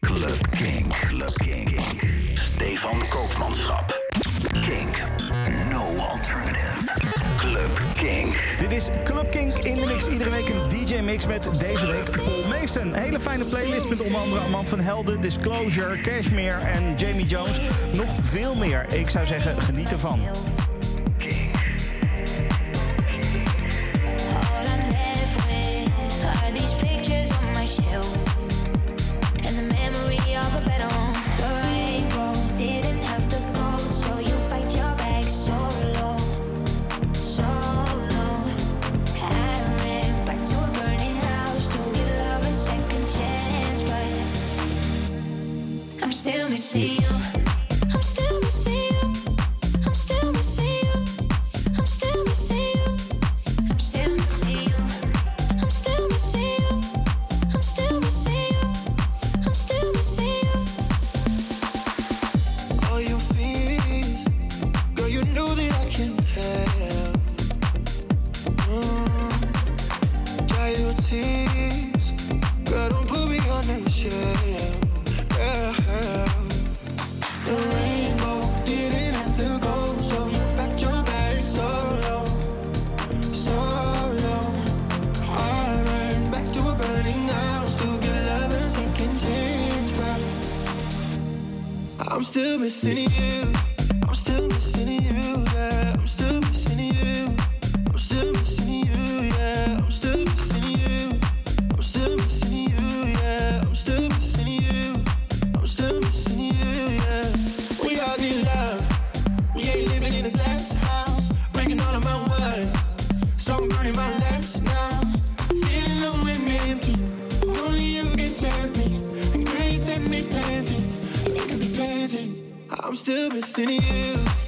Club Kink. Club Kink. Stefan Koopmanschap. Kink. No alternative. Club Kink. Dit is Club Kink in de mix. Iedere week een DJ-mix met deze week Paul Meesten. Hele fijne playlist met onder andere Amand van Helden, Disclosure, Cashmere en Jamie Jones. Nog veel meer. Ik zou zeggen, geniet ervan. my legs now. Feeling and empty. Only you can tempt me. And tempt me plenty. It be plenty. I'm still missing you.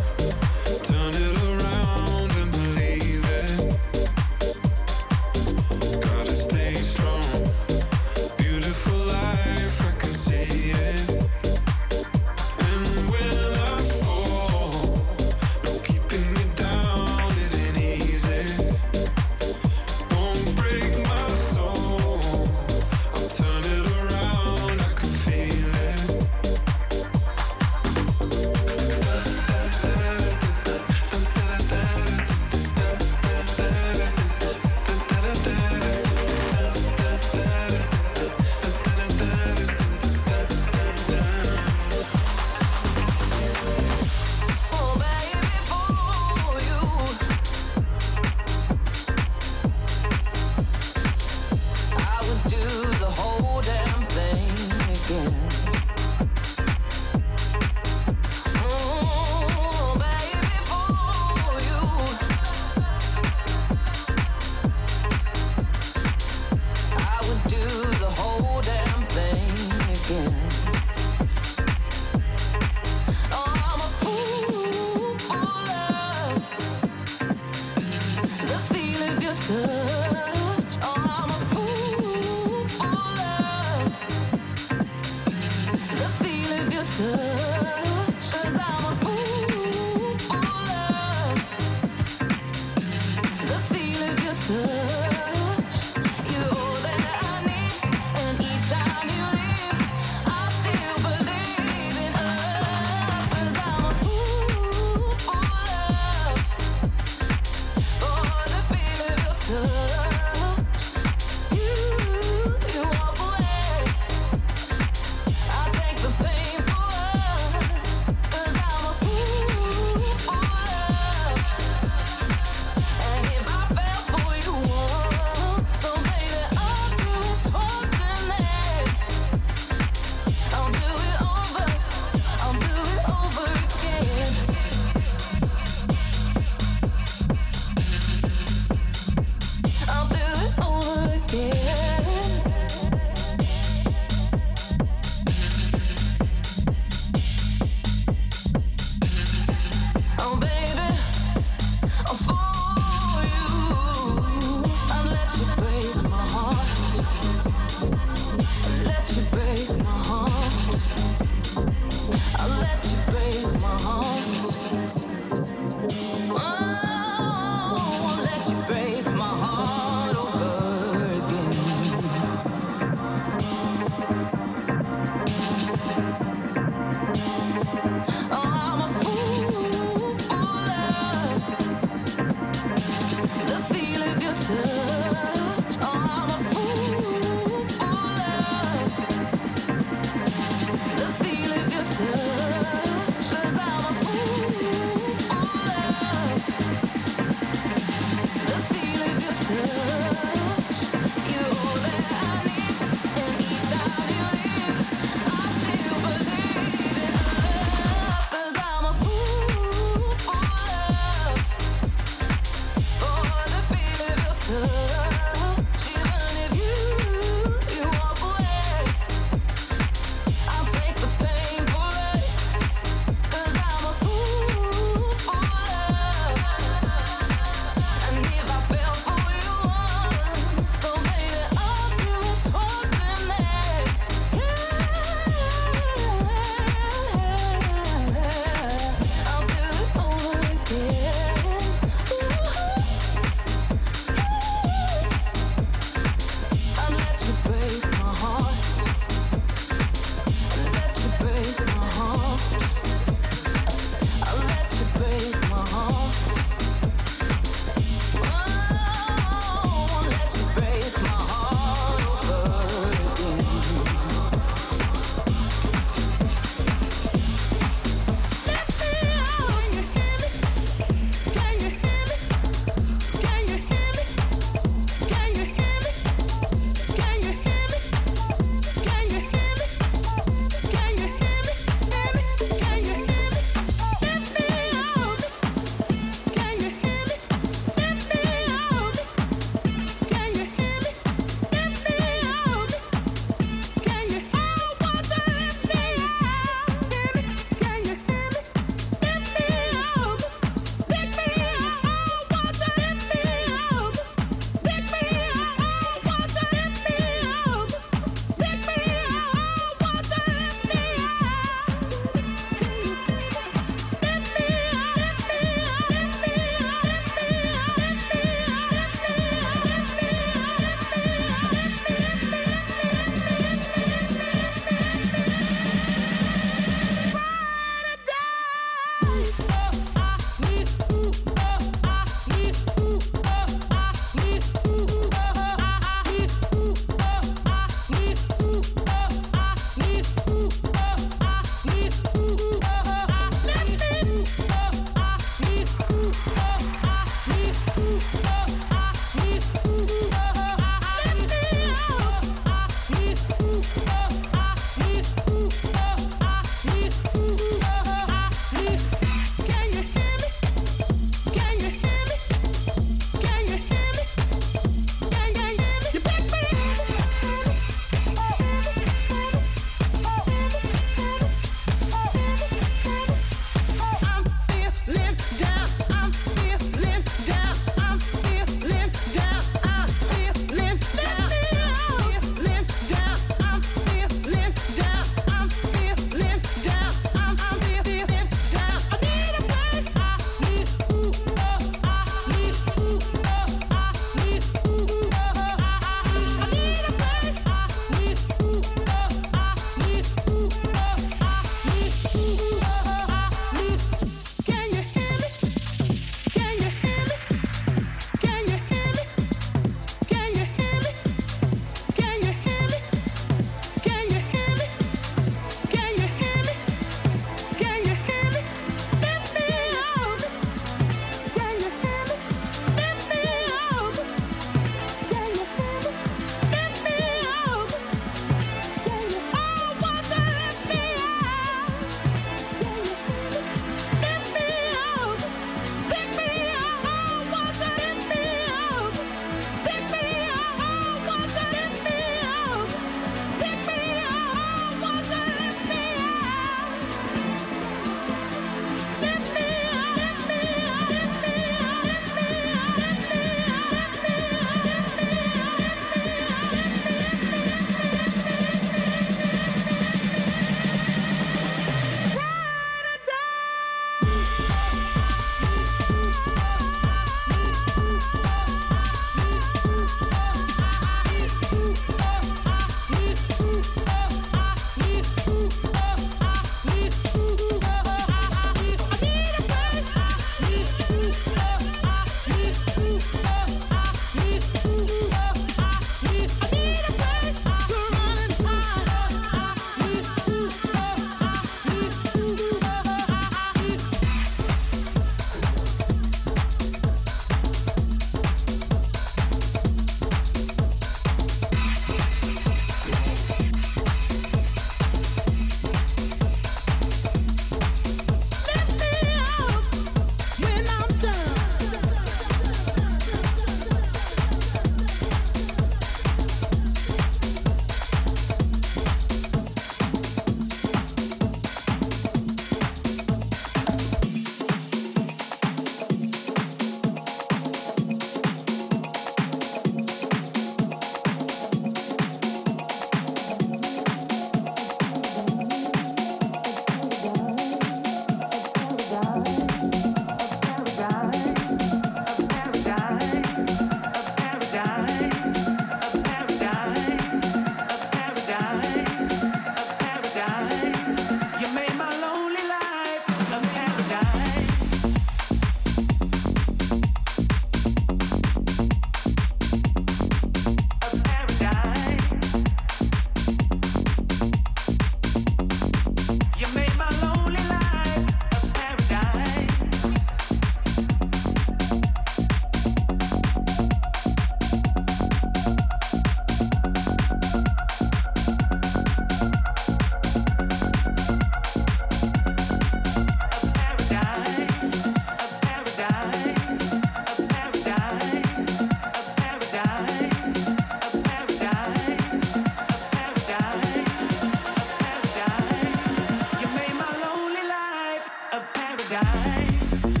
paradise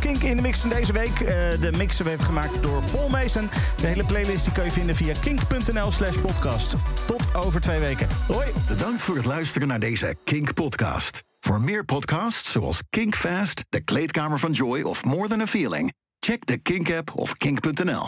Kink in de mix van deze week. Uh, de mix werd gemaakt door Paul Mason. De hele playlist die kun je vinden via kink.nl slash podcast. Tot over twee weken. Hoi. Bedankt voor het luisteren naar deze Kink podcast. Voor meer podcasts zoals Kink Fast, De Kleedkamer van Joy of More Than a Feeling... check de Kink app of kink.nl.